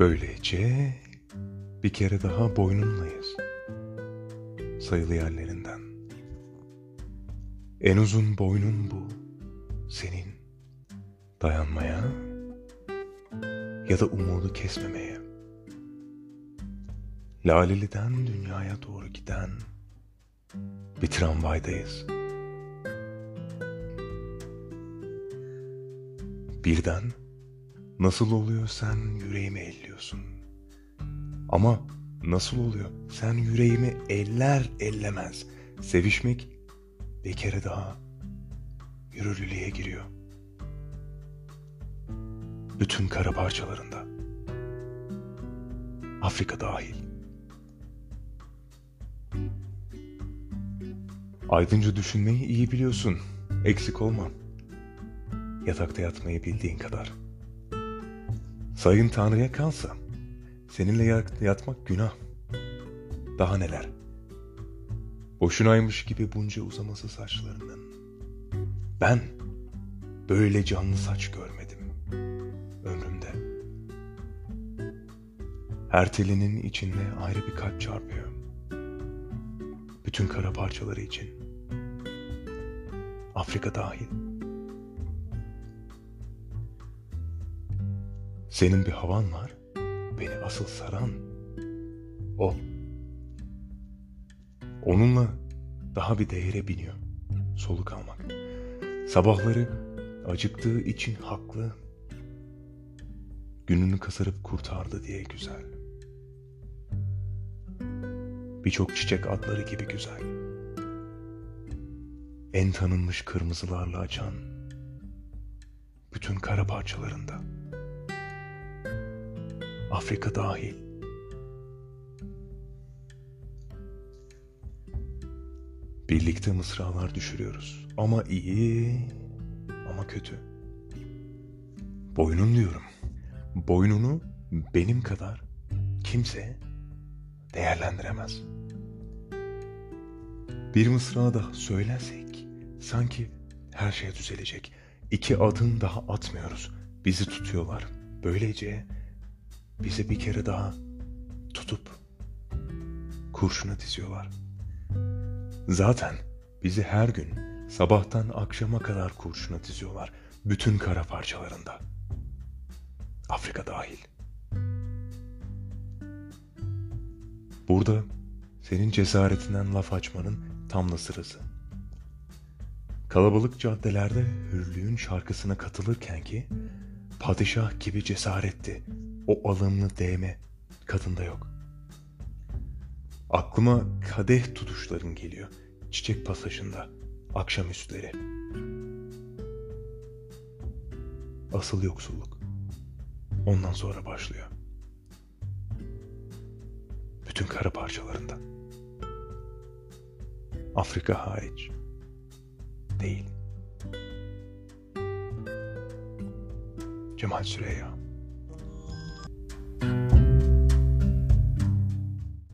Böylece bir kere daha boynunlayız. Sayılı yerlerinden. En uzun boynun bu. Senin. Dayanmaya ya da umudu kesmemeye. Laleli'den dünyaya doğru giden bir tramvaydayız. Birden nasıl oluyor sen yüreğimi elliyorsun. Ama nasıl oluyor sen yüreğimi eller ellemez. Sevişmek bir kere daha yürürlülüğe giriyor. Bütün kara parçalarında. Afrika dahil. Aydınca düşünmeyi iyi biliyorsun. Eksik olma. Yatakta yatmayı bildiğin kadar. Sayın Tanrı'ya kalsa seninle yatmak günah. Daha neler? Boşunaymış gibi bunca uzaması saçlarının. Ben böyle canlı saç görmedim ömrümde. Her telinin içinde ayrı bir kalp çarpıyor. Bütün kara parçaları için. Afrika dahil. Senin bir havan var, beni asıl saran o. Onunla daha bir değere biniyor soluk almak. Sabahları acıktığı için haklı. Gününü kasarıp kurtardı diye güzel. Birçok çiçek adları gibi güzel. En tanınmış kırmızılarla açan bütün kara parçalarında. Afrika dahil. Birlikte mısralar düşürüyoruz. Ama iyi, ama kötü. Boynun diyorum. Boynunu benim kadar kimse değerlendiremez. Bir mısra daha söylersek sanki her şey düzelecek. İki adım daha atmıyoruz. Bizi tutuyorlar. Böylece bizi bir kere daha tutup kurşuna diziyorlar. Zaten bizi her gün sabahtan akşama kadar kurşuna diziyorlar. Bütün kara parçalarında. Afrika dahil. Burada senin cesaretinden laf açmanın tam da sırası. Kalabalık caddelerde hürlüğün şarkısına katılırken ki padişah gibi cesaretti. O alımlı değme kadında yok. Aklıma kadeh tutuşların geliyor. Çiçek pasajında, akşamüstleri. Asıl yoksulluk. Ondan sonra başlıyor. Bütün kara parçalarında. Afrika hariç. Değil. Cemal Süreyya